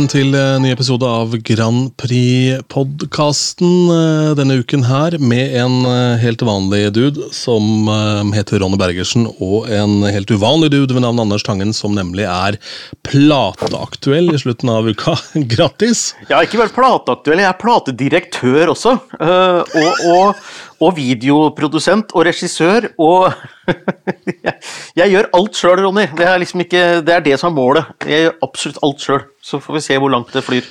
velkommen til en ny episode av Grand Prix-podkasten eh, denne uken her, med en eh, helt vanlig dude som eh, heter Ronny Bergersen, og en helt uvanlig dude ved navn Anders Tangen, som nemlig er plateaktuell i slutten av uka. Grattis! Ja, ikke bare plateaktuell, jeg er platedirektør også. Og, og, og videoprodusent og regissør. Og jeg gjør alt sjøl, Ronny. Det er, liksom ikke, det er det som er målet. Jeg gjør absolutt alt sjøl. Så får vi se hvor langt det flyr.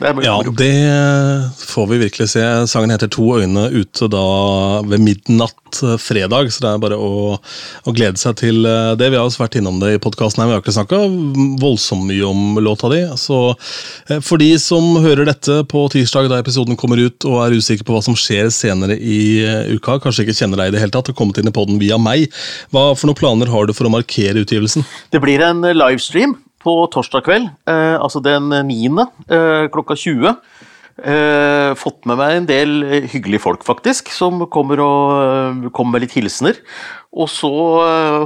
Det ja, det får vi virkelig se. Sangen heter 'To øyne' ute da ved midnatt eh, fredag, så det er bare å, å glede seg til eh, det. Vi har også vært innom det i podkasten, vi har ikke snakka voldsomt mye om låta di. Så eh, for de som hører dette på tirsdag da episoden kommer ut og er usikre på hva som skjer senere i uka, kanskje ikke kjenner deg i det hele tatt, og kommet inn i poden via meg, hva for noen planer har du for å markere utgivelsen? Det blir en livestream på torsdag kveld, eh, altså den 9. Eh, klokka 20. Eh, fått med meg en del hyggelige folk, faktisk, som kommer, og, kommer med litt hilsener. Og så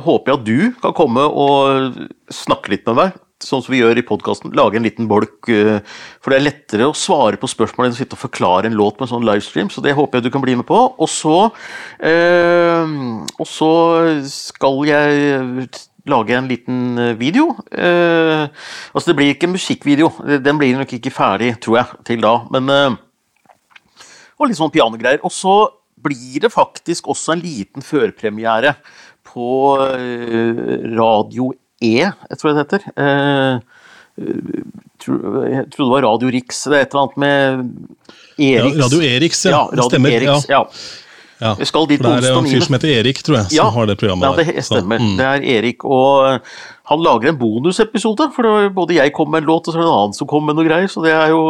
håper jeg at du kan komme og snakke litt med meg, sånn som vi gjør i podkasten. Lage en liten bolk. For det er lettere å svare på spørsmål enn å sitte og forklare en låt med en sånn livestream, så det håper jeg du kan bli med på. Og så, og så skal jeg lage en liten eh, video. Eh, altså Det blir ikke en musikkvideo, den blir nok ikke ferdig, tror jeg, til da. Men eh, Og litt sånn pianogreier. Og så blir det faktisk også en liten førpremiere på eh, Radio E, jeg tror det heter. Eh, jeg trodde det var Radio Rix, det er et eller annet med Eriks. Ja, Radio Eriks, ja. ja radio stemmer. Eriks, ja. Ja, dit for det er en fyr som heter Erik, tror jeg, som ja, har det programmet ja, det stemmer. Så, mm. Det er Erik, og han lager en bonusepisode. For både jeg kom med en låt, og så er det en annen som kom med noe greier. Så det er jo,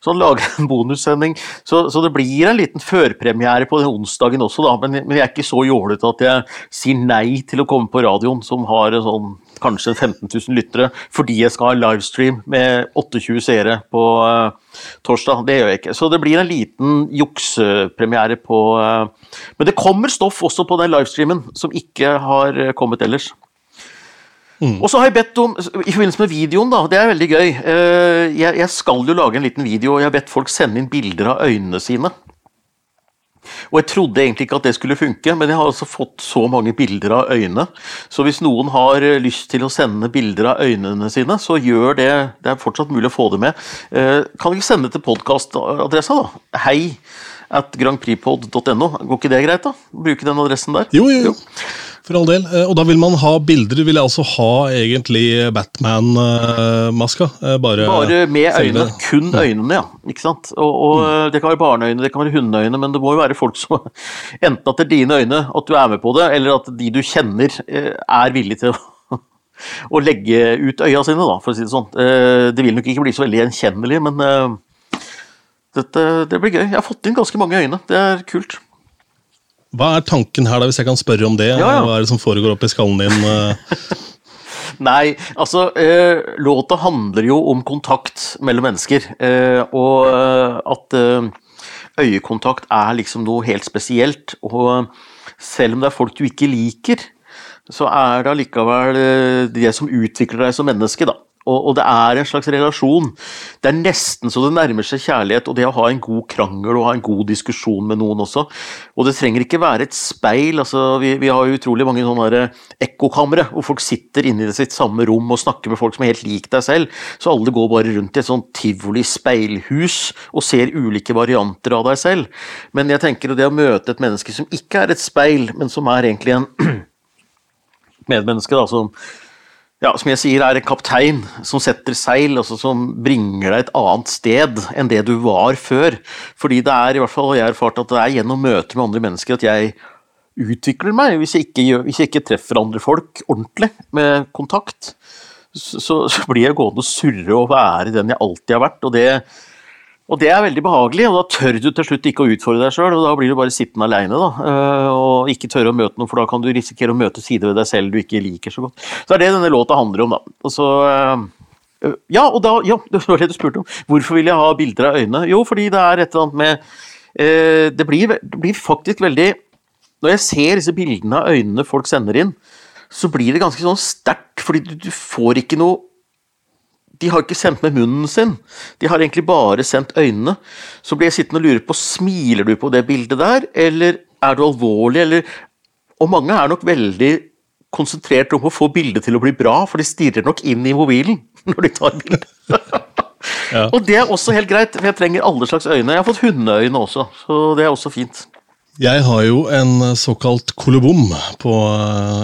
så han lager en bonussending. Så, så det blir en liten førpremiere på den onsdagen også, da. Men, men jeg er ikke så jålete at jeg sier nei til å komme på radioen, som har en sånn kanskje 15 000 lyttere, fordi jeg skal ha livestream med 28 seere på uh, torsdag. Det gjør jeg ikke. Så det blir en liten juksepremiere på uh, Men det kommer stoff også på den livestreamen som ikke har kommet ellers. Mm. Og så har jeg bedt om, i forbindelse med videoen, da, det er veldig gøy eh, jeg, jeg, skal jo lage en liten video, og jeg har bedt folk sende inn bilder av øynene sine. Og jeg trodde egentlig ikke at det skulle funke, men jeg har altså fått så mange bilder av øynene. Så hvis noen har eh, lyst til å sende bilder av øynene sine, så gjør det. Det er fortsatt mulig å få det med. Eh, kan vi sende til podkastadressa, da? Hei at grandpripod.no. Går ikke det greit, da? Bruke den adressen der? Jo, jo, jo. For all del. Eh, og da vil man ha bilder. Vil jeg altså ha egentlig Batman-maska? Eh, bare, Bare med øynene. Kun øynene, ja. Ikke sant? Og, og mm. Det kan være barneøyne, det kan være hundeøyne, men det må jo være folk som Enten at det er dine øyne, at du er med på det, eller at de du kjenner, eh, er villige til å å legge ut øya sine, da, for å si det sånn. Det vil nok ikke bli så veldig gjenkjennelig, men dette, det blir gøy. Jeg har fått inn ganske mange øyne. Det er kult. Hva er tanken her, da, hvis jeg kan spørre om det? Ja, ja. Hva er det som foregår oppi skallen din? Eh? Nei, altså eh, Låta handler jo om kontakt mellom mennesker. Eh, og eh, at eh, øyekontakt er liksom noe helt spesielt. Og selv om det er folk du ikke liker, så er det allikevel det som utvikler deg som menneske, da. Og, det er en slags relasjon. Det er nesten så det nærmer seg kjærlighet, og det å ha en god krangel og ha en god diskusjon med noen også. Og det trenger ikke være et speil. altså Vi, vi har jo utrolig mange sånne ekkokamre hvor folk sitter inne i sitt samme rom og snakker med folk som er helt lik deg selv. Så alle går bare rundt i et sånt tivoli speilhus og ser ulike varianter av deg selv. Men jeg tenker det å møte et menneske som ikke er et speil, men som er egentlig en medmenneske, da, som ja, som jeg sier, er en kaptein som setter seil, altså som bringer deg et annet sted enn det du var før. Fordi det er i hvert fall, jeg har erfart at det er gjennom møter med andre mennesker at jeg utvikler meg. Hvis jeg ikke, hvis jeg ikke treffer andre folk ordentlig med kontakt, så, så blir jeg gående og surre og være den jeg alltid har vært. og det og det er veldig behagelig, og da tør du til slutt ikke å utfordre deg sjøl, og da blir du bare sittende aleine, da. Eh, og ikke tørre å møte noen, for da kan du risikere å møte sider ved deg selv du ikke liker så godt. Så er det denne låta handler om, da. Og så eh, Ja, og da Ja, det var det du spurte om. Hvorfor vil jeg ha bilder av øynene? Jo, fordi det er et eller annet med eh, det blir, det blir faktisk veldig Når jeg ser disse bildene av øynene folk sender inn, så blir det ganske sånn sterkt, fordi du får ikke noe de har ikke sendt med munnen sin. De har egentlig bare sendt øynene. Så blir jeg sittende og lure på, smiler du på det bildet der, eller er du alvorlig, eller Og mange er nok veldig konsentrert om å få bildet til å bli bra, for de stirrer nok inn i mobilen når de tar bildet. ja. Og det er også helt greit, for jeg trenger alle slags øyne. Jeg har fått hundeøyne også, så det er også fint. Jeg har jo en såkalt kolobom på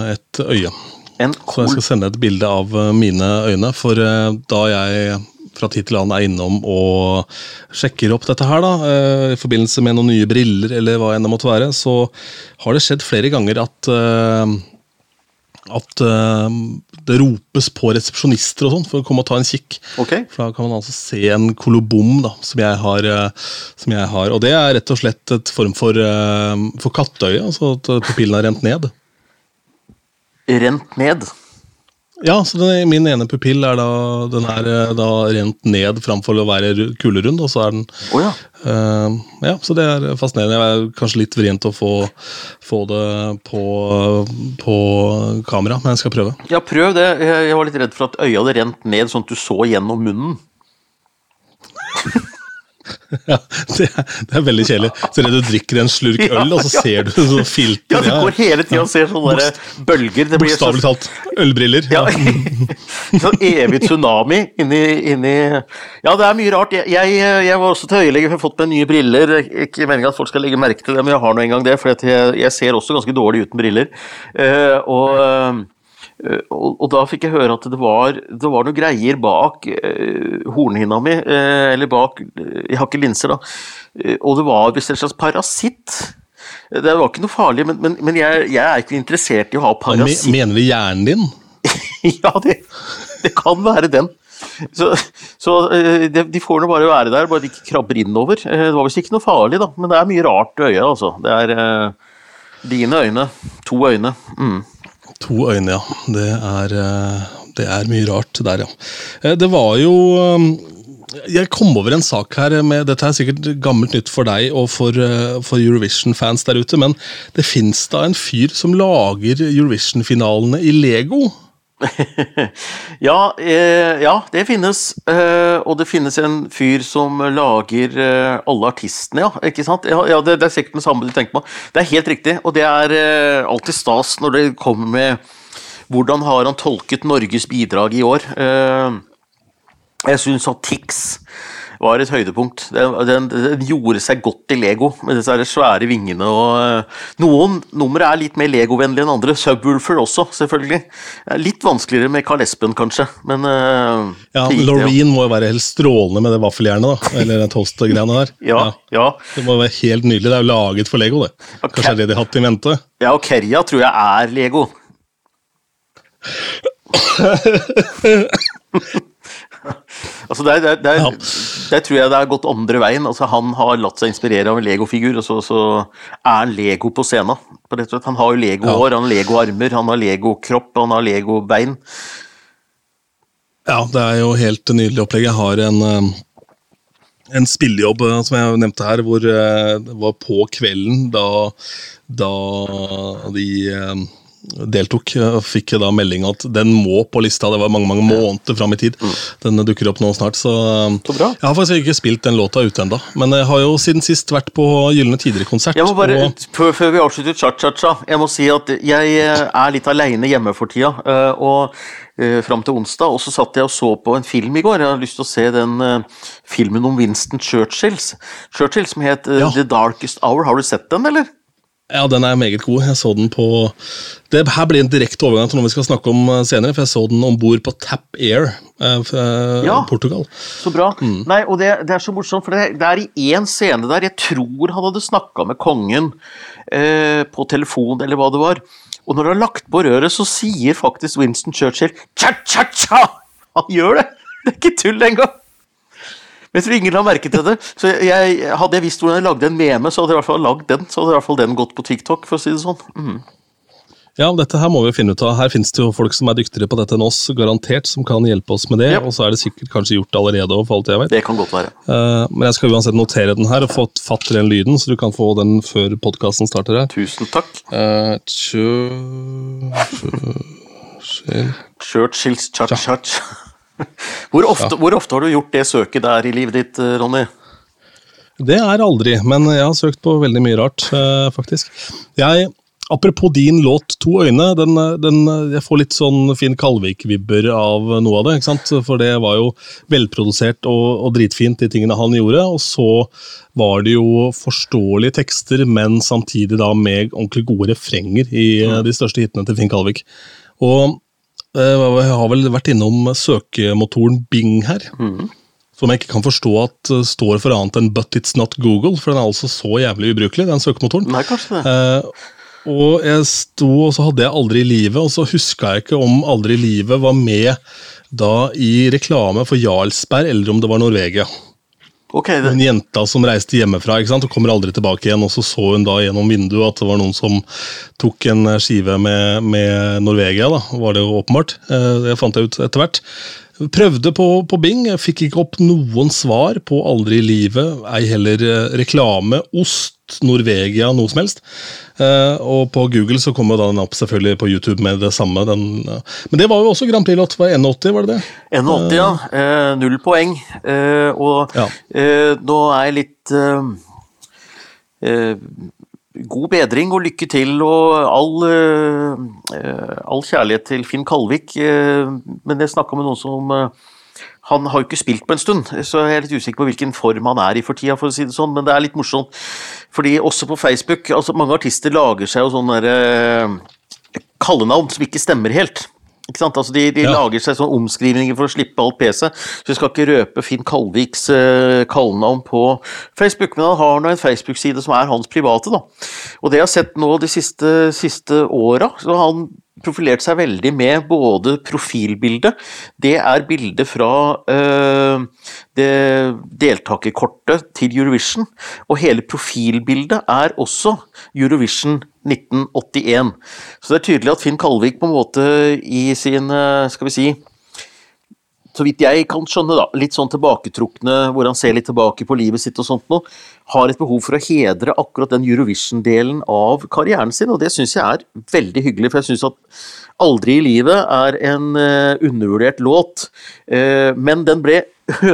et øye. Så jeg skal sende et bilde av eh, mine øyne. For eh, da jeg fra tid til annen er innom og sjekker opp dette her, da, eh, i forbindelse med noen nye briller eller hva enn det måtte være, så har det skjedd flere ganger at at det ropes på resepsjonister og sånn for å komme og ta en kikk. Okay. For Da kan man altså se en kolobom da, som jeg, har, som jeg har. Og det er rett og slett et form for, for katteøye, altså at pupillen har rent ned rent ned. Ja, så den, min ene pupill er da, den er eh, da rent ned framfor å være kulerund, og så er den oh, ja. Uh, ja, så det er fascinerende. Jeg er kanskje litt vrient å få, få det på, på, kamera, men jeg skal prøve. Ja, prøv det. Jeg var litt redd for at øya hadde rent ned, sånn at du så gjennom munnen. Ja, det er, det er, veldig kjedelig. Så det du drikker en slurk øl, ja, og så ser du sånn filter. Ja, du går hele tida og ser sånne Bokst, bølger. Bokstavelig så... talt. Ølbriller. Ja. sånn evig tsunami inni, inni, Ja, det er mye rart. Jeg, jeg, jeg var også til øyelege, for jeg har fått meg nye briller. Ikke meningen at folk skal legge merke til det, men jeg har nå engang det, for jeg, jeg, ser også ganske dårlig uten briller. Uh, og Eh, og, og, da fikk jeg høre at det var, det var noen greier bak eh, hornhinna mi, eh, eller bak Jeg har ikke linser, da. Eh, og det var visst en slags parasitt. Det var ikke noe farlig, men, men, men jeg, jeg, er ikke interessert i å ha parasitt. Mener du hjernen din? ja, det, det, kan være den. Så, så eh, de, de får nå bare være der, bare de ikke krabber innover. Det var visst ikke noe farlig, da, men det er mye rart i øyet, altså. Det er eh, dine øyne. To øyne. Mm. To øyne, ja. Det er, eh, det er mye rart der, ja. Eh, det var jo eh, jeg kom over en sak her med Dette er sikkert gammelt nytt for deg og for, for Eurovision-fans der ute, men det fins da en fyr som lager Eurovision-finalene i Lego? ja, eh, ja, det finnes. Eh, og det finnes en fyr som lager eh, alle artistene, ja. Ikke sant? Ja, ja det, det, er sikkert det samme du tenker på. Det er helt riktig, og det er eh, alltid stas når det kommer med Hvordan har han tolket Norges bidrag i år? Eh, jeg syns at Tix var et høydepunkt. Den, den, den, gjorde seg godt i Lego, med disse svære vingene og uh, Noen numre er litt mer Lego-vennlige enn andre. Subwoolfer også, selvfølgelig. Litt vanskeligere med Carl Espen, kanskje, men uh, Ja, Loreen må jo være helt strålende med det vaffeljernet, da. Eller den toast-greiene der. ja, ja. ja, Det må være helt nydelig. Det er jo laget for Lego, det. Kanskje okay. er det de har hatt i mente? Ja, og Kerja tror jeg er Lego. altså der, der, der, ja. Der, tror jeg det har gått andre veien. Altså Han har latt seg inspirere av en Lego-figur, og så, så, er han Lego på scenen. Han har jo Lego-hår, ja. han har Lego-armer, han har Lego-kropp, han har Lego-bein. Ja, det er jo helt nydelig opplegg. Jeg har en, eh, en spillejobb eh, som jeg nevnte her, hvor eh, det var på kvelden da, da de deltok, og fikk da melding at den må på lista. Det var mange mange måneder fram i tid. Mm. Den dukker opp nå snart. Så, så Jeg har faktisk ikke spilt den låta ute ennå, men jeg har jo siden sist vært på Gylne Tider-konsert. Og... Før vi avslutter cha-cha-cha, jeg må si at jeg eh, er litt aleine hjemme for tida. Eh, og eh, fram til onsdag, og så satt jeg og så på en film i går. Jeg har lyst til å se den filmen om Winston Churchills. Churchill som het ja. The Darkest Hour. Har du sett den, eller? Ja, den er meget god. Jeg så den på det Her blir en direkte overgang til noe vi skal snakke om eh, senere, for jeg så den om bord på Tap Air fra eh, ja, Portugal. Så bra. Mm. Nei, og det, det, er så morsomt, for det, det er i én scene der jeg tror han hadde snakka med kongen eh, på telefon, eller hva det var. Og når han har lagt på røret, så sier faktisk Winston Churchill cha-cha-cha! Han gjør det! Det er ikke tull engang! Men jeg tror ingen la merke til det. Så jeg, Hadde jeg visst hvordan jeg lagde en meme, så hadde jeg i hvert fall lagd den. Så hadde i hvert fall den gått på TikTok, for å si det sånn. Mm. Ja, dette her må vi finne ut av. Her finnes det jo folk som er dyktigere på dette enn oss, garantert, som kan hjelpe oss med det. Ja. Og så er det sikkert kanskje gjort allerede for alt jeg vet. Det kan godt være. Uh, men jeg skal uansett notere den her og få fatt i den lyden, så du kan få den før podkasten starter her. Tusen takk. Uh, tjø... Churchills cha-cha. Hvor ofte, ja. hvor ofte, har du gjort det søket der i livet ditt, Ronny? Det er aldri, men jeg har søkt på veldig mye rart, faktisk. Jeg Apropos din låt 'To øyne', den, den, jeg får litt sånn Finn Kalvik-vibber av noe av det. ikke sant? For det var jo velprodusert og, og, dritfint, de tingene han gjorde. Og så var det jo forståelige tekster, men samtidig da med ordentlig gode refrenger i mm. de største hitene til Finn Kalvik. Og eh, jeg har vel vært innom søkemotoren Bing her. Mm. Som jeg ikke kan forstå at uh, står for annet enn 'but it's not Google', for den er altså så jævlig ubrukelig, den søkemotoren. Nei, kanskje det. Eh, og jeg sto, og så hadde jeg Aldri i livet, og så huska jeg ikke om Aldri i livet var med da i reklame for Jarlsberg, eller om det var Norvegia. Okay, det... En jenta som reiste hjemmefra ikke sant, og kommer aldri tilbake igjen. og Så så hun da gjennom vinduet at det var noen som tok en skive med, med Norvegia. da, var det jo åpenbart. Eh, det fant jeg ut etter hvert. Prøvde på, på Bing, fikk ikke opp noen svar på Aldri i livet, ei heller eh, reklame, ost, Norvegia, noe som helst. Uh, og på Google så kommer den opp selvfølgelig på YouTube med det samme. Den, uh, men det var jo også Grand Prix-låt. Var 81, var det det? 81, ja. Uh, null poeng. og ja. nå er jeg litt God bedring og lykke til og all, all kjærlighet til Finn Kalvik. men jeg snakka med noen som han har jo ikke spilt på en stund, så jeg er litt usikker på hvilken form han er i for tida, for å si det sånn, men det er litt morsomt. Fordi også på Facebook altså Mange artister lager seg jo sånne kallenavn som ikke stemmer helt. Ikke sant? Altså de, de ja. lager seg sånne omskrivninger for å slippe alt PC. Så jeg skal ikke røpe Finn Kalviks uh, kallenavn på Facebook, men han har nå en Facebook-side som er hans private. da. Og det jeg har sett nå de siste, siste åra, så han profilert seg veldig med både profilbildet Det er bildet fra uh, det deltakerkortet til Eurovision. Og hele profilbildet er også Eurovision 1981. Så det er tydelig at Finn Kalvik på en måte i sin, eh, skal vi si så vidt jeg kan skjønne, da, litt sånn tilbaketrukne, hvor han ser litt tilbake på livet sitt og sånt noe, har et behov for å hedre akkurat den Eurovision-delen av karrieren sin, og det syns jeg er veldig hyggelig, for jeg syns at Aldri i livet er en uh, undervurdert låt, uh, men den ble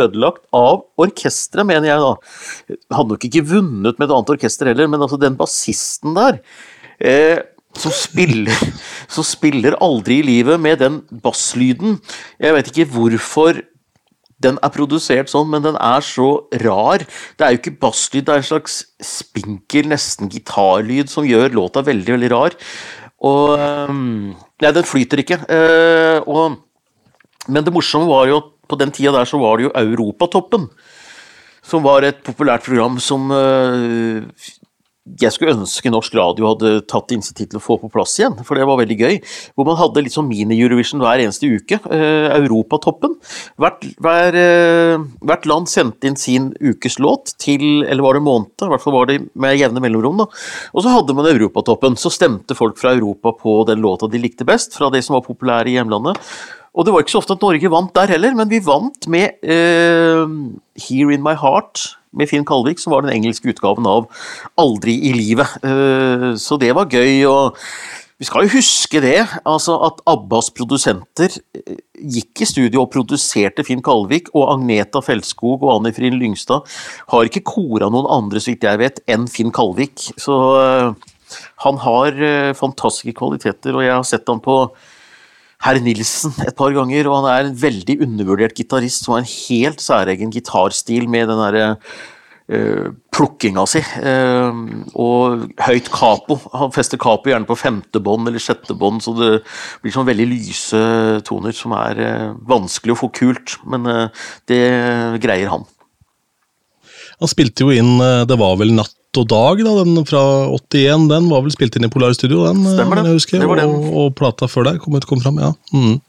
ødelagt av orkesteret, mener jeg da. Hadde nok ikke vunnet med et annet orkester heller, men altså den bassisten der uh, som spiller, som spiller aldri i livet med den basslyden. Jeg vet ikke hvorfor den er produsert sånn, men den er så rar. Det er jo ikke basslyd, det er en slags spinkel, nesten gitarlyd som gjør låta veldig, veldig rar. Og ehm, Nei, den flyter ikke. Eh, og, men det morsomme var jo at på den tida der så var det jo Europatoppen. Som var et populært program som eh, jeg skulle ønske norsk radio hadde tatt initiativ til å få på plass igjen, for det var veldig gøy. Hvor man hadde litt sånn mini-Eurovision hver eneste uke. Eh, Europatoppen. Hvert, hver, eh, hvert, land sendte inn sin ukes låt til Eller var det måned? I hvert fall var det med jevne mellomrom. da. Og så hadde man Europatoppen. Så stemte folk fra Europa på den låta de likte best, fra det som var populære i hjemlandet. Og det var ikke så ofte at Norge vant der heller, men vi vant med eh, Here In My Heart med Finn Kalvik, som var den engelske utgaven av Aldri i livet. Uh, så det var gøy. og vi skal jo huske det, altså at Abbas produsenter eh, gikk i studio og produserte Finn Kalvik, og Agneta Feltskog og Anne Frin Lyngstad har ikke kora noen andre, så vidt jeg vet, enn Finn Kalvik. Så uh, han har fantastiske kvaliteter, og jeg har sett han på herr Nilsen et par ganger, og han er en veldig undervurdert gitarist som har en helt særegen gitarstil med den derre uh, plukkinga si. Uh, og høyt capo. Han fester capo gjerne på femte bånd eller sjette bånd, så det blir sånn veldig lyse toner som er uh, vanskelig å få kult, men det greier han. Han spilte jo inn Det var vel natt og dag, da, den fra 81, den var vel spilt inn i Polar Studio, den, Stemmer det. Jeg husker, det var og, og, plata før der kom, kom fram, ja. Mm.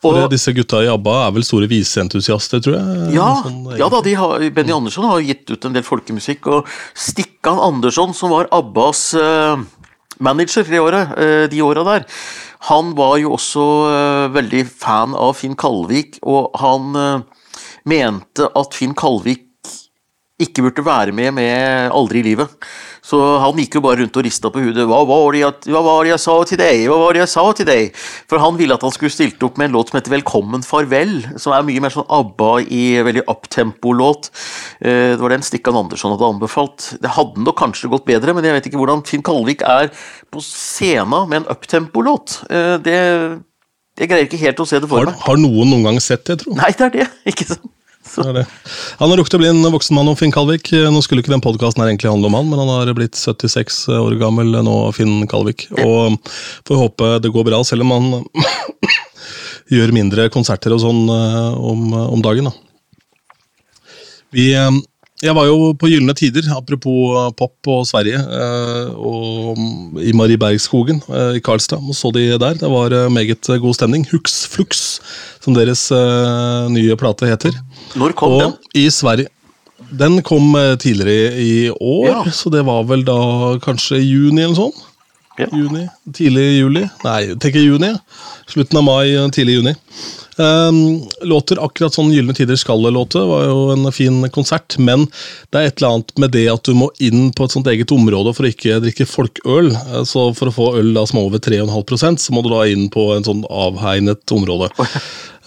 For og, disse gutta i ABBA er vel store viseentusiaster, tror jeg? Ja, sånn, ja da, har, Benny Andersson har gitt ut en del folkemusikk, og Stikkan Andersson, som var ABBAs uh, manager de åra, de der, han var jo også uh, veldig fan av Finn Kalvik, og han mente at Finn Kalvik ikke burde være med med Aldri i livet. Så han gikk jo bare rundt og rista på hudet. Hva var, det jeg, var det jeg sa til deg? Hva var det jeg sa til deg? For han ville at han skulle stilt opp med en låt som heter Velkommen farvel, som er mye mer sånn ABBA i veldig uptempo-låt. Eh, det var den Stikkan Andersson hadde anbefalt. Det hadde nok kanskje gått bedre, men jeg vet ikke hvordan Finn Kalvik er på scenen med en uptempo-låt. Eh, det jeg greier ikke helt å se det for meg. Har, har noen noen gang sett det, tro? Nei, det er det. ikke sant? Det det. Han har rukket å bli en voksen mann om Finn Kalvik. Nå skulle ikke den podkasten egentlig handle om han, men han har blitt 76 år gammel nå, Finn Kalvik. Og får håpe det går bra, selv om han gjør mindre konserter og sånn eh, om, om dagen. da. Vi eh, jeg var jo på Gylne tider, apropos eh, pop og Sverige, eh, og i Mariebergskogen eh, i Karlstad. Og så de der. Det var meget god stemning. Hux Flux, som deres nye plate heter. Når kom og den? I Sverige. Den kom tidligere i år, ja. så det var vel da kanskje juni eller sånn. Ja. Juni, Tidlig juli. Nei, tenker juni. Slutten av mai, tidlig juni. Um, låter akkurat sånn Gylne tider skal-låte var jo en fin konsert, men det er et eller annet med det at du må inn på et sånt eget område for å ikke drikke folkøl. Så for å få øl da som er over 3,5% så må du da inn på en sånn avhegnet område.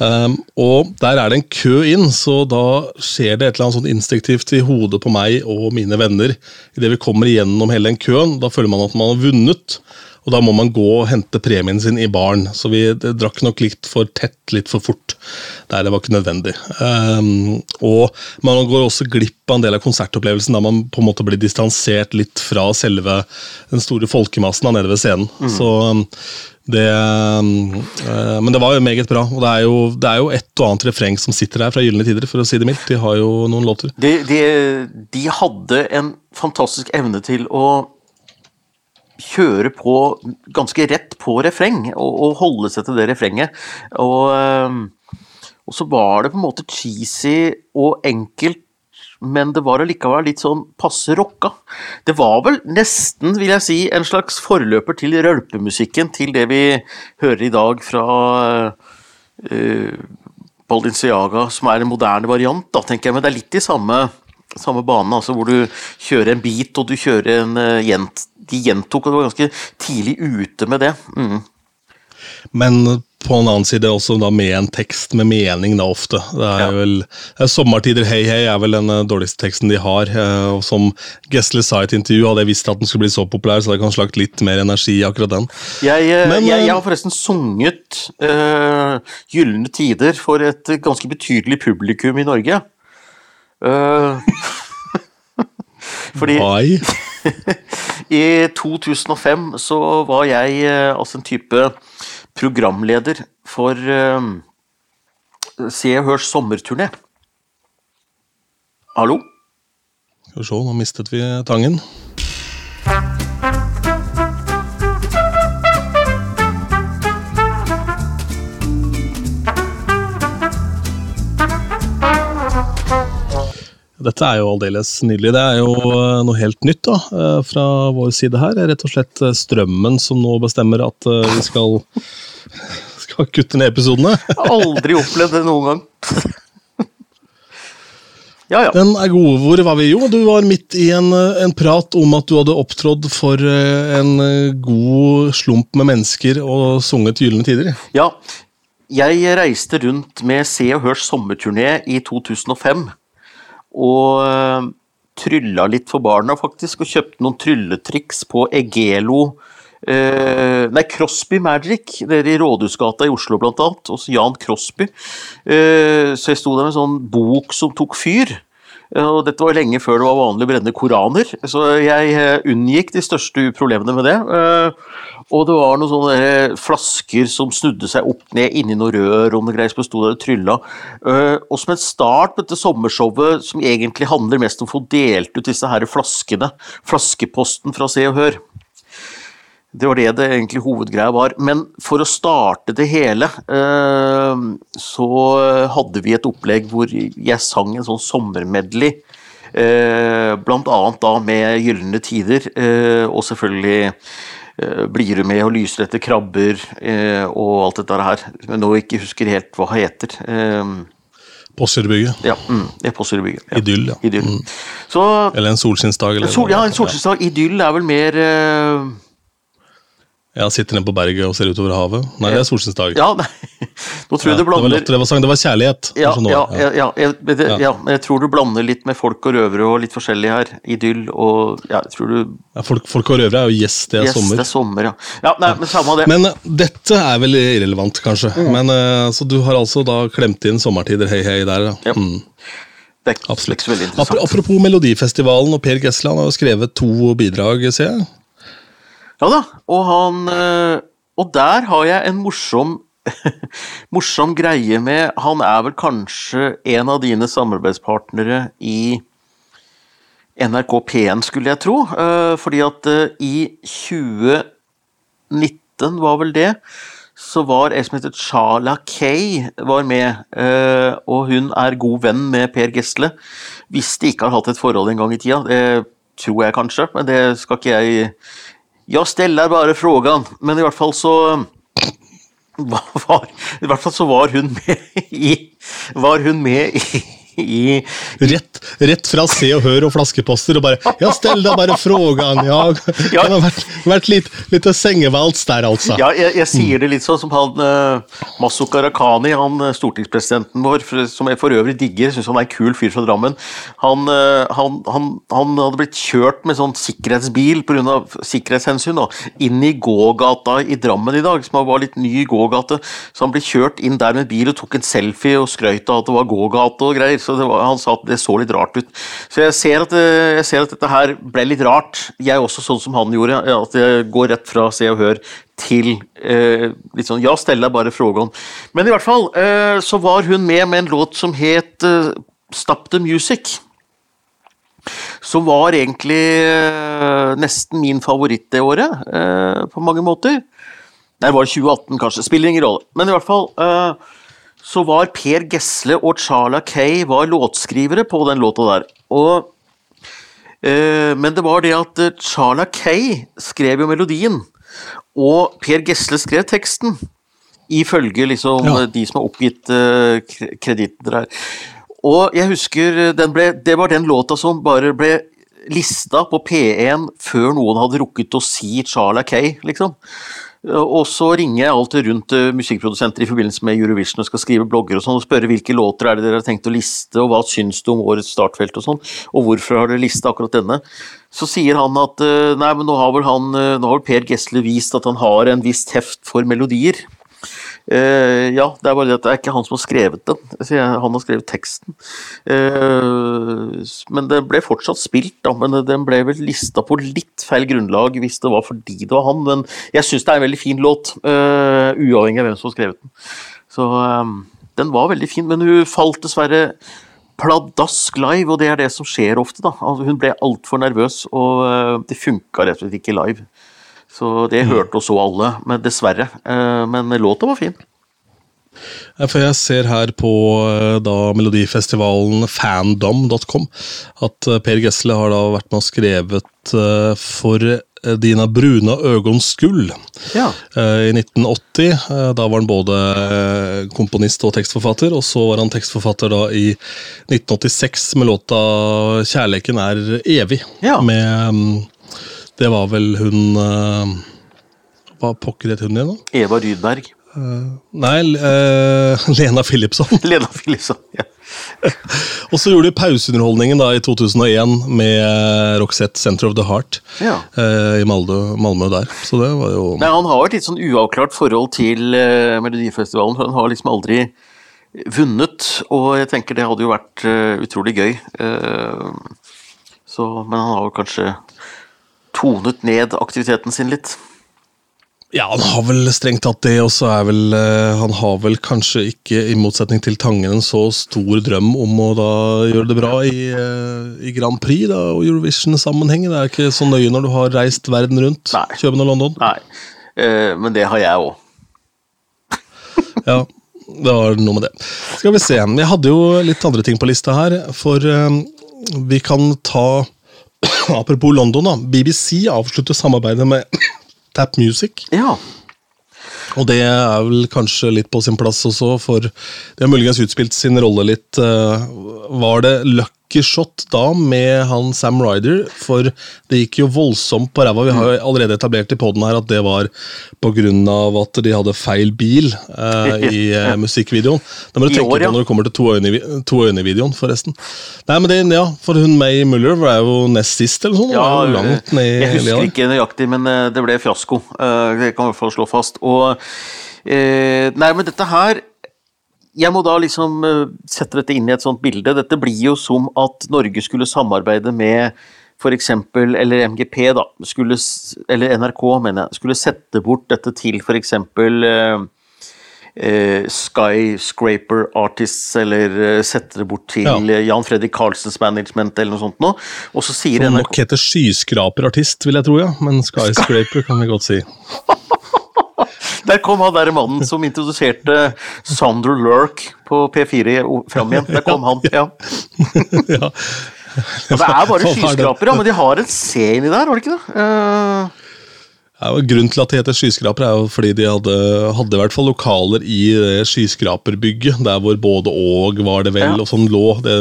Um, og der er det en kø inn, så da skjer det et eller annet sånn instinktivt i hodet på meg og mine venner. Idet vi kommer igjennom hele den køen, da føler man at man har vunnet. Og da må man gå og hente premien sin i baren. Så vi drakk nok litt for tett, litt for fort. Der det var ikke nødvendig. Um, og man går også glipp av en del av konsertopplevelsen da man på en måte blir distansert litt fra selve den store folkemassen da, nede ved scenen. Mm. Så um, det, uh, men det var jo meget bra. Og det er jo, det er jo et og annet refreng som sitter der fra Gylne tider, for å si det mildt. De har jo noen låter. De, de, de hadde en fantastisk evne til å kjøre på ganske rett på refreng, og, og holde seg til det refrenget. Og, ehm, og, så var det på en måte cheesy og enkelt, men det var allikevel litt sånn passe rocka. Det var vel nesten, vil jeg si, en slags forløper til rølpemusikken, til det vi hører i dag fra uh, Baldinciaga, som er en moderne variant, da, tenker jeg. Men det er litt i samme samme bane, altså hvor du kjører en beat og du kjører en uh, De gjentok, og var ganske tidlig ute med det. Mm. Men på en annen side også da med en tekst med mening, da ofte. Det er ja. vel, er 'Sommertider, hei hei' er vel den eh, dårligste teksten de har. Eh, og Som Gessle sa i et intervju, hadde jeg visst at den skulle bli så populær, så hadde jeg kanskje lagt litt mer energi i akkurat den. Jeg, Men, jeg, jeg har forresten sunget uh, 'Gylne tider' for et ganske betydelig publikum i Norge. Uh, fordi Why? I 2005 så var jeg uh, altså en type programleder for uh, Se og Hørs sommerturné. Hallo? Skal vi se, nå mistet vi tangen. Dette er jo aldeles nydelig. Det er jo eh, noe helt nytt da, eh, fra vår side her. Det er rett og slett eh, strømmen som nå bestemmer at vi skal, skal kutte ned episodene. Aldri opplevd det noen gang. Ja, ja. Den er god. Hvor var vi? Jo, du var midt i en, en prat om at du hadde opptrådt for en god slump med mennesker og sunget Gylne tider. Ja. Jeg reiste rundt med Se og Hørs sommerturné i 2005 og eh, trylla litt for barna, faktisk, og kjøpte noen trylletriks på Egelo. Eh, nei, Crosby Magic, nede i Rådhusgata i Oslo blant annet. hos Jan Crosby. Eh, så jeg sto der med en sånn bok som tok fyr. Og dette var lenge før det var vanlig å brenne koraner, så jeg eh, unngikk de største problemene med det. Eh, og det var noen sånne flasker som snudde seg opp ned inni noe rør og noe greier som sto der og trylla. Eh, og som en start på dette sommershowet, som egentlig handler mest om å få delt ut disse her flaskene, flaskeposten fra Se og Hør, det var det det egentlig hovedgreia var. Men for å starte det hele, eh, så hadde vi et opplegg hvor jeg sang en sånn sommermedley. Eh, blant annet da med Gylne tider, eh, og selvfølgelig blir du med og lyser etter krabber og alt dette her. Men nå ikke husker helt hva det heter. Postgirobygget. Ja, mm, det er Postgirobygget. Ja. Idyll, ja. Idyll. Mm. Så, Eller en solskinnsdag. Sol, ja, en solskinnsdag. Idyll er vel mer Ja, Sitter nede på berget og ser utover havet. Nei, det er solskinnsdag. Ja, nei. Nå tror jeg du Det var latter, det var sang, det var kjærlighet. ja, sånn ja, ja, ja, jeg, det, Ja. ja, men jeg tror du blander litt med folk og røvere og litt forskjellig her. Idyll og Ja, jeg tror du Ja, folk, folk og røvere er jo Yes, det er Yes, sommer. det er sommer, ja. Ja, nei, men samme av det. Men eh, dette er vel irrelevant, kanskje. Mm. Men eh, Så du har altså da klemt inn sommertider, hei hei, der, ja. Ja. Mm, det er ikke absolutt. så veldig interessant. Apropos Melodifestivalen og Per Gessle, han har jo skrevet to bidrag, ser jeg. Ja da, og han øh, Og der har jeg en morsom morsom greie med Han er vel kanskje en av dine samarbeidspartnere i NRK P1, skulle jeg tro. øh, Fordi at øh, i 2019, var vel det, så var ei som heter Charla Kay var med. Og hun er god venn med Per Gessle. Hvis de ikke har hatt et forhold en gang i tida. Det tror jeg kanskje, men det skal ikke jeg Jeg er bare frågan. Men i hvert fall så var, I hvert fall så var hun med i Var hun med i, i Rett, rett fra Se og Hør og flaskeposter og bare Ja, stell deg bare frågan. Ja, Ja. det har vært, vært litt, litt sengevalts der, altså. Ja, jeg, jeg sier det litt sånn som han uh, Masuk Gharahkhani, han eh, stortingspresidenten vår, som jeg for øvrig digger, syns han er en kul fyr fra Drammen. Han, eh, han, han, han hadde blitt kjørt med sånn sikkerhetsbil pga. sikkerhetshensyn da, inn i gågata i Drammen i dag, som var litt ny gågate. Så han ble kjørt inn der med bil og tok en selfie og skrøt av at det var gågate og greier. Så var, han sa at det så litt rart ut. Så jeg ser, at, eh, jeg ser at dette her ble litt rart. Jeg er også sånn som han gjorde, at jeg går rett fra Se og Hør til eh, litt sånn Ja, stell deg bare frågan. Men i hvert fall eh, så var hun med med en låt som het eh, Stop the Music. Som var egentlig eh, nesten min favoritt det året, eh, på mange måter. Nei, det var 2018, kanskje. Spiller ingen rolle. Men i hvert fall eh, så var Per Gessle og Charla Kay var låtskrivere på den låta der. Og eh, Men det var det at eh, Charla Kay skrev jo melodien, og Per Gessle skrev teksten. Ifølge liksom Ja. de som har oppgitt eh, kreditter her. Og jeg husker eh, den ble, det var den låta som bare ble lista på P1 før noen hadde rukket å si Charla Kay, liksom. Og så ringer jeg alltid rundt eh, musikkprodusenter i forbindelse med Eurovision og skal skrive blogger og sånn, og spørre hvilke låter er det dere har tenkt å liste, og hva syns du om årets startfelt og sånn, og hvorfor har dere lista akkurat denne? Så sier han at eh, nei, men nå har vel han, eh, nå har vel Per Gessle vist at han har en viss heft for melodier. Eh, ja, det er bare det at det er ikke han som har skrevet den. Han har skrevet teksten. Eh, men det ble fortsatt spilt, da. Men den ble vel lista på litt feil grunnlag hvis det var fordi det var han. Men jeg syns det er en veldig fin låt, eh, uavhengig av hvem som har skrevet den. Så den var veldig fin, men hun falt dessverre pladask live, og det er det som skjer ofte. da. Altså, hun ble altfor nervøs, og det funka rett og slett ikke live. Så det hørte og så alle, men dessverre. Eh, Men låta var fin. For jeg ser her på eh, da melodifestivalen fandom.com at eh, Per Gessle har da vært med og skrevet for Dina bruna øgons skull. Ja. I 1980, eh, da var han både komponist og tekstforfatter, og så var han tekstforfatter da i 1986 med låta 'Kjærleiken er evig'. Ja. Med mm, Det var vel hun uh, Hva pokker het hun igjen, da? Eva Rydberg. Nei, uh, Lena Philipsson. Lena Philipson. Ja. Og så gjorde de pauseunderholdningen da i 2001 med Roxette Center of the Heart Ja. eh, i Malmö, Malmö der. Så det var jo Nei, han har et litt sånn uavklart forhold til eh, Melodifestivalen, han har liksom aldri vunnet, og jeg tenker det hadde jo vært uh, utrolig gøy. Uh, så, men han har jo kanskje tonet ned aktiviteten sin litt. Ja, han har vel strengt tatt det, og så er vel eh, Han har vel kanskje ikke, i motsetning til Tangen, en så stor drøm om å da gjøre det bra i, eh, i Grand Prix da, og Eurovision-sammenheng. Det er ikke så nøye når du har reist verden rundt. Nei. Og London. Nei, uh, men det har jeg òg. Ja, det var noe med det. Skal vi se. Jeg hadde jo litt andre ting på lista her, for uh, vi kan ta Apropos London, da. BBC avslutter samarbeidet med Tap Music. Ja. Og det er vel kanskje litt på sin plass også, for de har muligens utspilt sin rolle litt. Eh, var det lucky shot da med han Sam Ryder? For det gikk jo voldsomt på ræva. Vi har jo allerede etablert i poden her at det var pga. at de hadde feil bil uh, i uh, musikkvideoen. Da må du tenke år, ja. på når det kommer til to øyne, to øyne i videoen, forresten. Nei, men det, ja, For hun May Muller var jo nest sist, eller sånn. Ja, langt ned jeg husker ikke nøyaktig, men eh, det ble fiasko. Det kan i hvert fall slå fast. Og Nei, men dette her jeg må da liksom eh, sette dette inn i et sånt bilde. Dette blir jo som at Norge skulle samarbeide med f.eks. eller MGP, da, skulle, eller NRK, mener jeg, skulle sette bort dette til f.eks. Eh, eh, Skyscraper Artists, eller eh, sette det bort til ja. Jan Fredrik Karlsens Management, eller noe sånt noe. Og så sier Som nok heter Skyskraperartist, vil jeg tro, ja. Men Skyscraper kan vi godt si. Der kom han der mannen som introduserte Sander Lurk på P4 fram igjen. Der kom han, ja. ja. det er bare skyskrapere, men de har en C inni der, var det ikke det? Uh... Ja, grunnen til at det heter skyskraper, er jo fordi de hadde, hadde i hvert fall lokaler i skyskraperbygget, der hvor både og var det vel, ja. og sånn lå, det,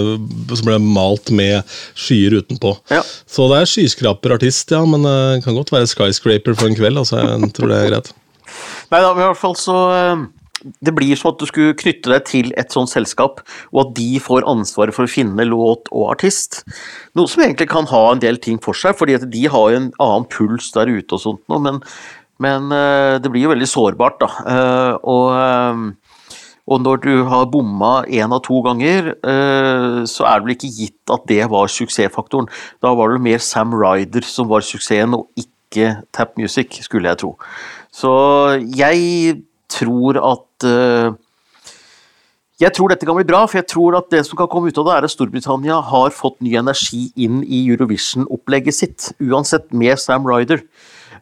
som ble malt med skyer utenpå. Ja. Så det er skyskraperartist, ja, men det kan godt være skyscraper for en kveld. altså Jeg tror det er greit. Nei da, i hvert fall så eh, det blir som at du skulle knytte deg til et sånt selskap, og at de får ansvaret for å finne låt og artist. Noe som egentlig kan ha en del ting for seg, fordi de har jo en annen puls der ute og sånt noe, men, men eh, det blir jo veldig sårbart, da. Eh, og, og når du har bomma én av to ganger, så er det vel ikke gitt at det var suksessfaktoren. Da var det mer Sam Ryder som var suksessen, og ikke Tap Music, skulle jeg tro. Så jeg tror at uh, jeg tror dette kan bli bra, for jeg tror at det som kan komme ut av det, er at Storbritannia har fått ny energi inn i Eurovision-opplegget sitt, uansett med Sam Ryder.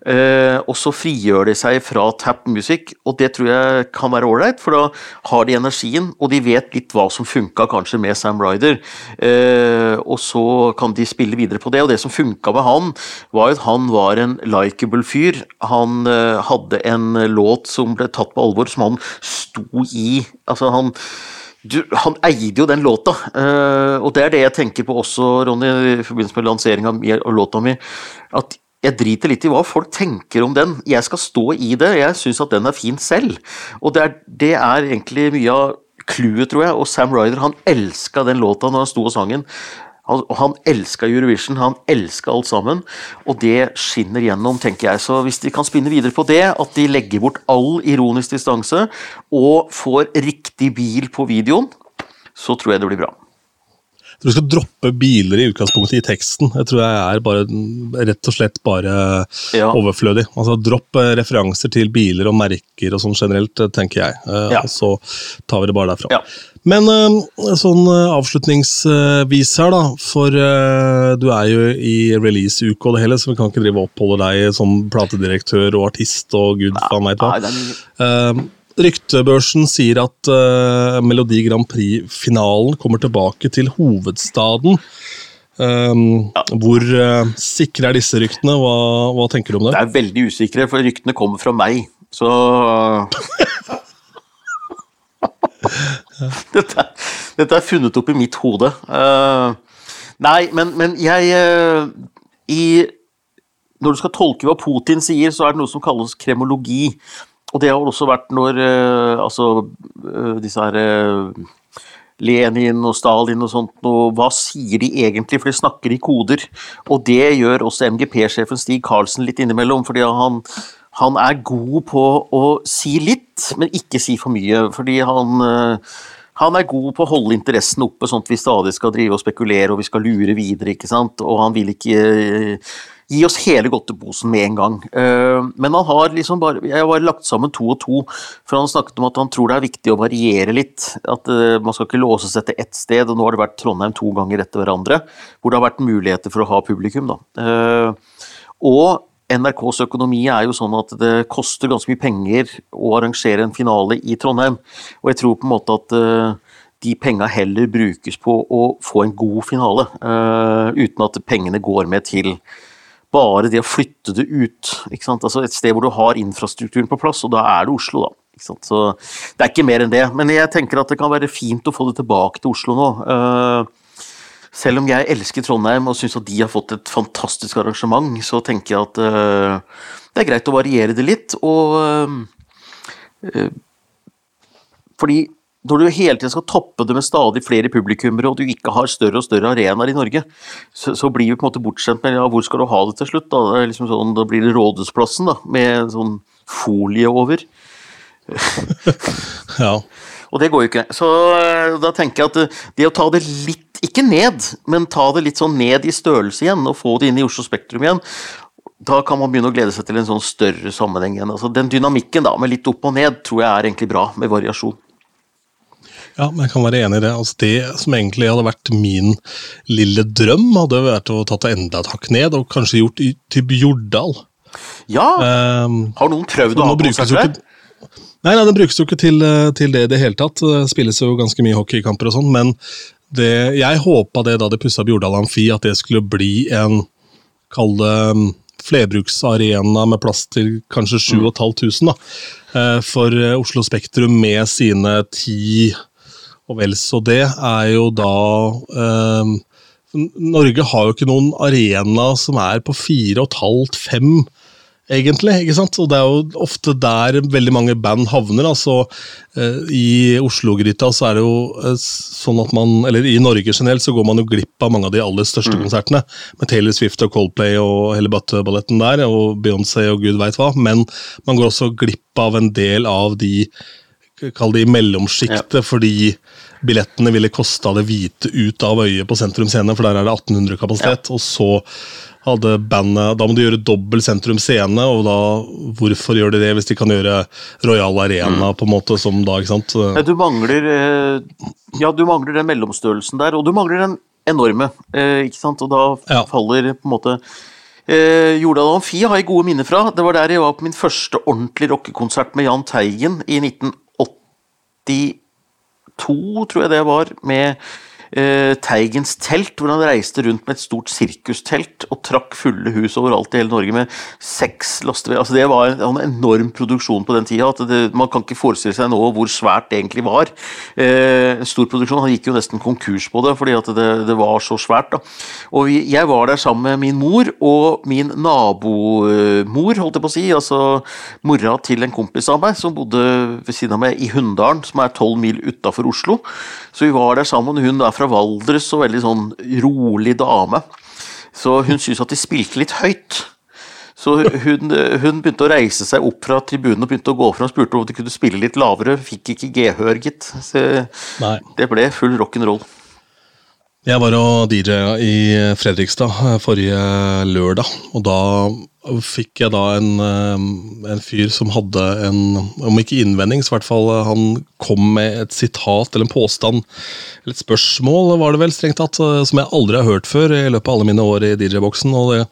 Uh, og så frigjør de seg fra tap music, og det tror jeg kan være ålreit, for da har de energien, og de vet litt hva som funka kanskje med Sam Ryder. Uh, og så kan de spille videre på det, og det som funka med han, var at han var en likeable fyr. Han uh, hadde en låt som ble tatt på alvor, som han sto i. Altså, han du, han eide jo den låta, uh, og det er det jeg tenker på også, Ronny, i forbindelse med lanseringa av låta mi. At jeg driter litt i hva folk tenker om den. Jeg skal stå i det. Jeg syns at den er fin selv. Og det er, det er egentlig mye av clouet, tror jeg. Og Sam Ryder han elska den låta når han sto og sang den. Han, han elska Eurovision, han elska alt sammen, og det skinner gjennom, tenker jeg. Så hvis de kan spinne videre på det, at de legger bort all ironisk distanse, og får riktig bil på videoen, så tror jeg det blir bra du skal droppe biler i utgangspunktet i teksten. Jeg tror jeg er bare, rett og slett bare ja. overflødig. Altså Dropp eh, referanser til biler og merker og sånn generelt, eh, tenker jeg. Eh, ja. Og så tar vi det bare derfra. Ja. Men sånn avslutningsvis her, da. For du er jo i releaseuke og det hele, så vi kan ikke drive og oppholde deg som platedirektør og artist og gud faen veit hva. Ryktebørsen sier at uh, Melodi Grand Prix-finalen kommer tilbake til hovedstaden. Um, ja. Hvor uh, sikre er disse ryktene? Hva, hva, tenker du om det? Det er veldig usikre, for ryktene kommer fra meg. Så dette, dette, er funnet opp i mitt hode. Uh, nei, men, men jeg i, Når du skal tolke hva Putin sier, så er det noe som kalles kremologi. Og det har også vært når uh, altså uh, disse her uh, Lenin og Stalin og sånt, og hva sier de egentlig, for de snakker i koder. Og det gjør også MGP-sjefen Stig Karlsen litt innimellom, fordi han, han, er god på å si litt, men ikke si for mye. Fordi han, han er god på å holde interessen oppe, sånn at vi stadig skal drive og spekulere og vi skal lure videre, ikke sant. Og han vil ikke gi oss hele godteposen med en gang. Eh, men han har liksom bare Jeg har bare lagt sammen to og to, for han snakket om at han tror det er viktig å variere litt. At eh, man skal ikke låse seg til ett sted, og nå har det vært Trondheim to ganger etter hverandre. Hvor det har vært muligheter for å ha publikum, da. Eh, og NRKs økonomi er jo sånn at det koster ganske mye penger å arrangere en finale i Trondheim. Og jeg tror på en måte at de penga heller brukes på å få en god finale, uten at pengene går med til bare det å flytte det ut. Altså et sted hvor du har infrastrukturen på plass, og da er det Oslo, da. Så det er ikke mer enn det. Men jeg tenker at det kan være fint å få det tilbake til Oslo nå. Uh, selv om jeg elsker Trondheim og syns at de har fått et fantastisk arrangement, så tenker jeg at uh, det er greit å variere det litt. Og uh, fordi når du hele tiden skal toppe det med stadig flere publikummere, og du ikke har større og større arenaer i Norge, så, så, blir vi på en måte bortskjemt med ja, hvor skal du ha det til slutt? Da, det liksom sånn, da blir det Rådhusplassen, da, med sånn folie over. ja. Og det går jo ikke. Så da tenker jeg at det å ta det litt, ikke ned, men ta det litt sånn ned i størrelse igjen, og få det inn i Oslo Spektrum igjen, da kan man begynne å glede seg til en sånn større sammenheng igjen. Altså Den dynamikken da, med litt opp og ned tror jeg er egentlig bra, med variasjon. Ja, men jeg kan være enig i det. Altså, det som egentlig hadde vært min lille drøm, hadde vært å tatt det enda et hakk ned, og kanskje gjort til Bjordal. Ja! Um, har noen prøvd å ha konsert der? Nei, nei, den brukes jo ikke til, eh, til, det i det hele tatt. Det spilles jo ganske mye hockeykamper og sånn, men det, jeg håpa det da de pussa Bjordal Amfi, at det skulle bli en Kall det ehm, flerbruksarena med plass til kanskje 7500. Da. Eh, for eh, Oslo Spektrum med sine ti og vel så det, er jo da eh, Norge har jo ikke noen arena som er på fire og et halvt, fem, egentlig. ikke sant? Og det er jo ofte der veldig mange band havner. altså eh, I Oslo-gryta så er det jo eh, sånn at man Eller i Norge generelt så går man jo glipp av mange av de aller største mm. konsertene. Med Taylor Swift og Coldplay og hele Bøtteballetten der, og Beyoncé og gud veit hva. Men man går også glipp av en del av de Kall det i mellomsjiktet, ja. fordi billettene ville kosta det hvite ut av øyet på Sentrum Scene, for der er det 1800 kapasitet. Ja. Og så hadde bandet Da må de gjøre dobbel Sentrum Scene, og da hvorfor gjør de det hvis de kan gjøre Royal Arena, mm. på en måte, som da, ikke sant? Ja, du mangler eh, Ja, du mangler den mellomstørrelsen der, og du mangler den enorme, eh, ikke sant? Og da ja. faller på en måte Eh, Jordal Amfi har jeg gode minner fra. Det var der jeg var på min første ordentlige rockekonsert med Jahn Teigen i 1982, tror jeg det var, med eh, Teigens telt, hvor han reiste rundt med et stort sirkustelt og trakk fulle hus overalt i hele Norge med seks lastebiler. Altså, det var en, en, enorm produksjon på den tida. man kan ikke forestille seg nå hvor svært det egentlig var. Eh, stor produksjon. Han gikk jo nesten konkurs på det fordi at det, det var så svært. Da. Og vi, jeg var der sammen med min mor og min nabomor, holdt jeg på å si. Altså mora til en kompis av meg som bodde ved siden av meg i Hunndalen, som er tolv mil utafor Oslo. Så vi var der sammen. Hun er fra Valdres og veldig sånn rolig dame. Så hun syntes at de spilte litt høyt. Så hun, hun, begynte å reise seg opp fra tribunen og begynte å gå fram. og spurte om de kunne spille litt lavere. Fikk ikke gehør, gitt. Så det ble full rock'n'roll. Jeg var og DJ i Fredrikstad eh, forrige lørdag, og da fikk jeg da en, eh, en, fyr som hadde en, om ikke innvending, så i hvert fall eh, han kom med et sitat eller en påstand, eller et spørsmål var det vel strengt tatt, som jeg aldri har hørt før i løpet av alle mine år i DJ-boksen. og det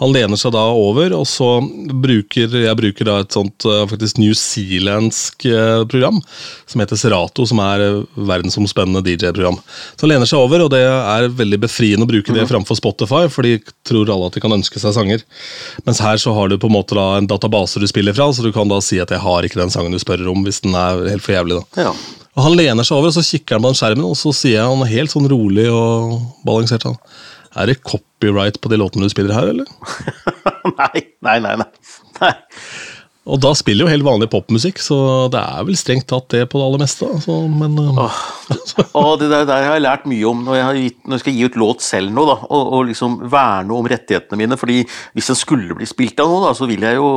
han lener seg da over, og så bruker jeg bruker da et sånt eh, faktisk New Zealandsk program som heter Serato, som er eh, verdensomspennende DJ-program. Så han lener seg over, og det er veldig befriende å bruke det mhm. framfor Spotify, for de tror alle at de kan ønske seg sanger. Mens her så har du på en måte da en database du spiller fra, så du kan da si at jeg har ikke den sangen du spør om, hvis den er helt for jævlig. da. Ja. Og Han lener seg over, og så kikker han på den skjermen, og så sier han helt sånn rolig og balansert sånn er det copyright på de låtene du spiller her, eller? nei, nei, nei, nei. Og da spiller jo helt vanlig popmusikk, så det er vel strengt tatt det på det aller meste. Altså, men, Åh, oh, Det der, der, har jeg lært mye om når jeg, gitt, når jeg skal gi ut låt selv nå, da, og, og, liksom verne om rettighetene mine. fordi hvis den skulle bli spilt av noe, da, så vil jeg jo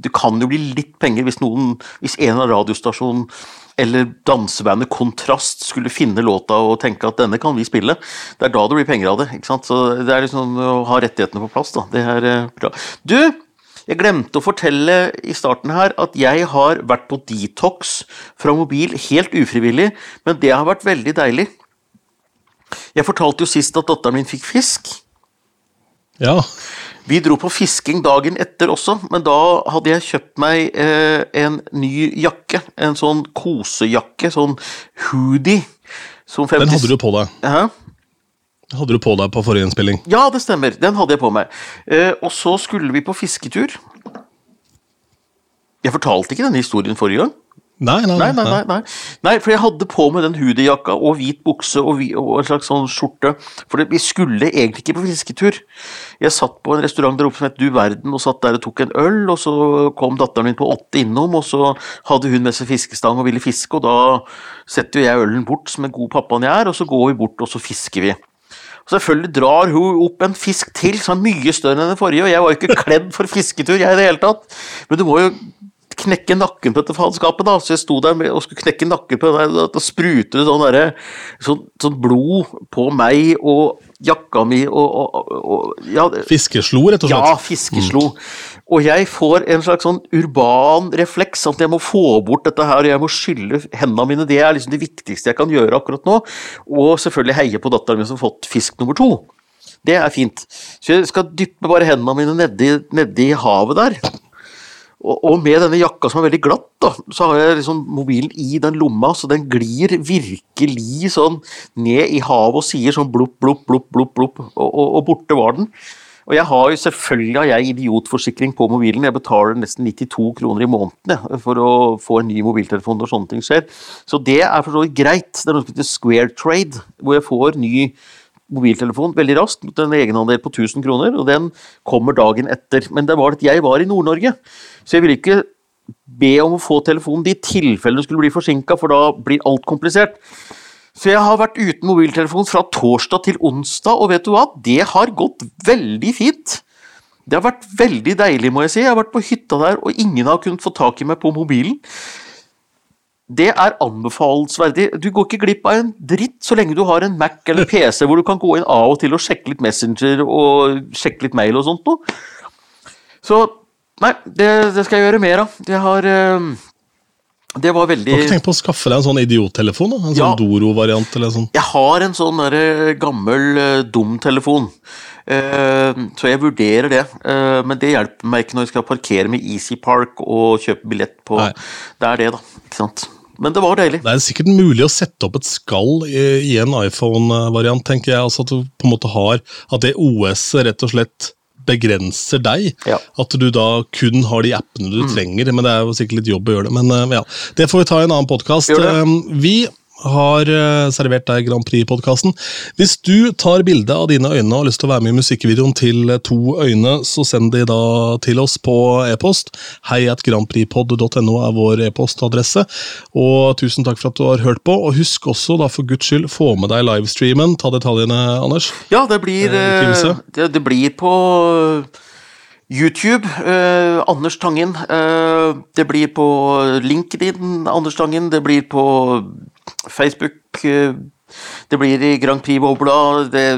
Det kan jo bli litt penger hvis noen, hvis en av radiostasjonen eller dansebandet Kontrast skulle finne låta og tenke at denne kan vi spille. Det er da det blir penger av det. ikke sant? Så Det er liksom å ha rettighetene på plass. da. Det er eh, bra. Du, jeg glemte å fortelle i starten her at jeg har vært på detox fra mobil helt ufrivillig, men det har vært veldig deilig. Jeg fortalte jo sist at datteren min fikk fisk. Ja. Vi dro på fisking dagen etter også, men da hadde jeg kjøpt meg eh, en ny jakke. En sånn kosejakke, sånn hoodie. Den hadde du på deg? Ja. Hadde du på deg på forrige innspilling? Ja, det stemmer. Den hadde jeg på meg. Eh, og så skulle vi på fisketur. Jeg fortalte ikke denne historien forrige gang. Nei nei nei, nei, nei, nei. nei for jeg hadde på meg den hoodiejakka og hvit bukse og, og, en slags sånn skjorte. For vi skulle egentlig ikke på fisketur. Jeg satt på en restaurant der oppe som het Du Verden, og satt der og tok en øl. Og så kom datteren min på åtte innom, og så hadde hun med seg fiskestang og ville fiske. Og da setter jeg ølen bort som en god pappaen jeg er, og så går vi bort og så fisker vi. Og selvfølgelig drar hun opp en fisk til som er mye større enn den forrige, og jeg var jo ikke kledd for fisketur, jeg i det hele tatt. Men du må jo knekke nakken på dette faenskapet, da. Så jeg sto der og skulle knekke nakken på det, da spruter det sånn, der, sånn, sånn, blod på meg og jakka mi og, og, og ja, Fiskeslo, rett og slett? Ja, fiskeslo. Mm. Og jeg får en slags sånn urban refleks, at jeg må få bort dette her, og jeg må skylle hendene mine. Det er liksom det viktigste jeg kan gjøre akkurat nå. Og selvfølgelig heie på datteren min som har fått fisk nummer to. Det er fint. Så jeg skal dyppe bare hendene mine nedi, nedi havet der. Og, med denne jakka som er veldig glatt, da, så har jeg liksom mobilen i den lomma, så den glir virkelig sånn ned i havet og sier sånn blopp, blopp, blopp, blopp, blopp og, og, og borte var den. Og jeg har jo selvfølgelig har jeg idiotforsikring på mobilen. Jeg betaler nesten 92 kroner i måneden for å få en ny mobiltelefon når sånne ting skjer. Så det er for så vidt greit. Det er noe som heter Square Trade, hvor jeg får ny mobiltelefon veldig raskt mot en egenandel på 1000 kroner, og den kommer dagen etter. Men det var at jeg var i Nord-Norge, så jeg ville ikke be om å få telefonen i tilfelle du skulle bli forsinka, for da blir alt komplisert. Så jeg har vært uten mobiltelefon fra torsdag til onsdag, og vet du hva? Det har gått veldig fint. Det har vært veldig deilig, må jeg si. Jeg har vært på hytta der, og ingen har kunnet få tak i meg på mobilen. Det er anbefalesverdig. Du går ikke glipp av en dritt så lenge du har en Mac eller PC hvor du kan gå inn av og til og sjekke litt Messenger og sjekke litt mail og sånt noe. Så Nei, det, det, skal jeg gjøre mer av. Det har uh, det var veldig Du har ikke tenkt på å skaffe deg en sånn idiottelefon? En sånn ja. Doro-variant? eller sånn? Jeg har en sånn der, uh, gammel uh, dum telefon. så jeg vurderer det. men det hjelper meg ikke når jeg skal parkere med Easy Park og kjøpe billett på Nei. Det er det, da. Ikke sant? Men det var deilig. Det er sikkert mulig å sette opp et skall i, i en iPhone-variant, tenker jeg. Altså At du på en måte har At det OS-et rett og slett begrenser deg. Ja. At du da kun har de appene du mm. trenger. Men det er jo sikkert litt jobb å gjøre det. Men eh, ja, det får vi ta i en annen podkast. Vi har uh, servert deg Grand Prix-podkasten. Hvis du tar bilde av dine øyne og har lyst til å være med i musikkvideoen til To øyne, så send de da til oss på e-post. Hei at grandprixpod.no er vår e-postadresse. Og tusen takk for at du har hørt på. Og husk også, da for guds skyld, få med deg livestreamen. Ta detaljene, Anders. Ja, det blir, eh, det, det blir på YouTube, eh, Anders Tangen. Eh, det blir på LinkedIn, Anders Tangen. Det blir på Facebook eh, det blir i Grand Prix-bobla.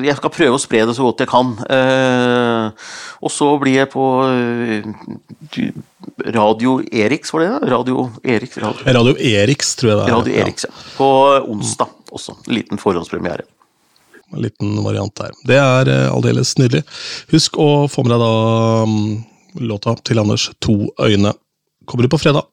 Jeg skal prøve å spre det så godt jeg kan. Eh, og så blir jeg på eh, Radio Eriks, var det det? Radio Eriks, Radio. Radio Eriks, tror jeg det er. Radio Eriks, ja. På onsdag også. En liten forhåndspremiere. En liten variant der. Det er aldeles nydelig. Husk å få med deg da um, låta til Anders To øyne. Kommer du på fredag.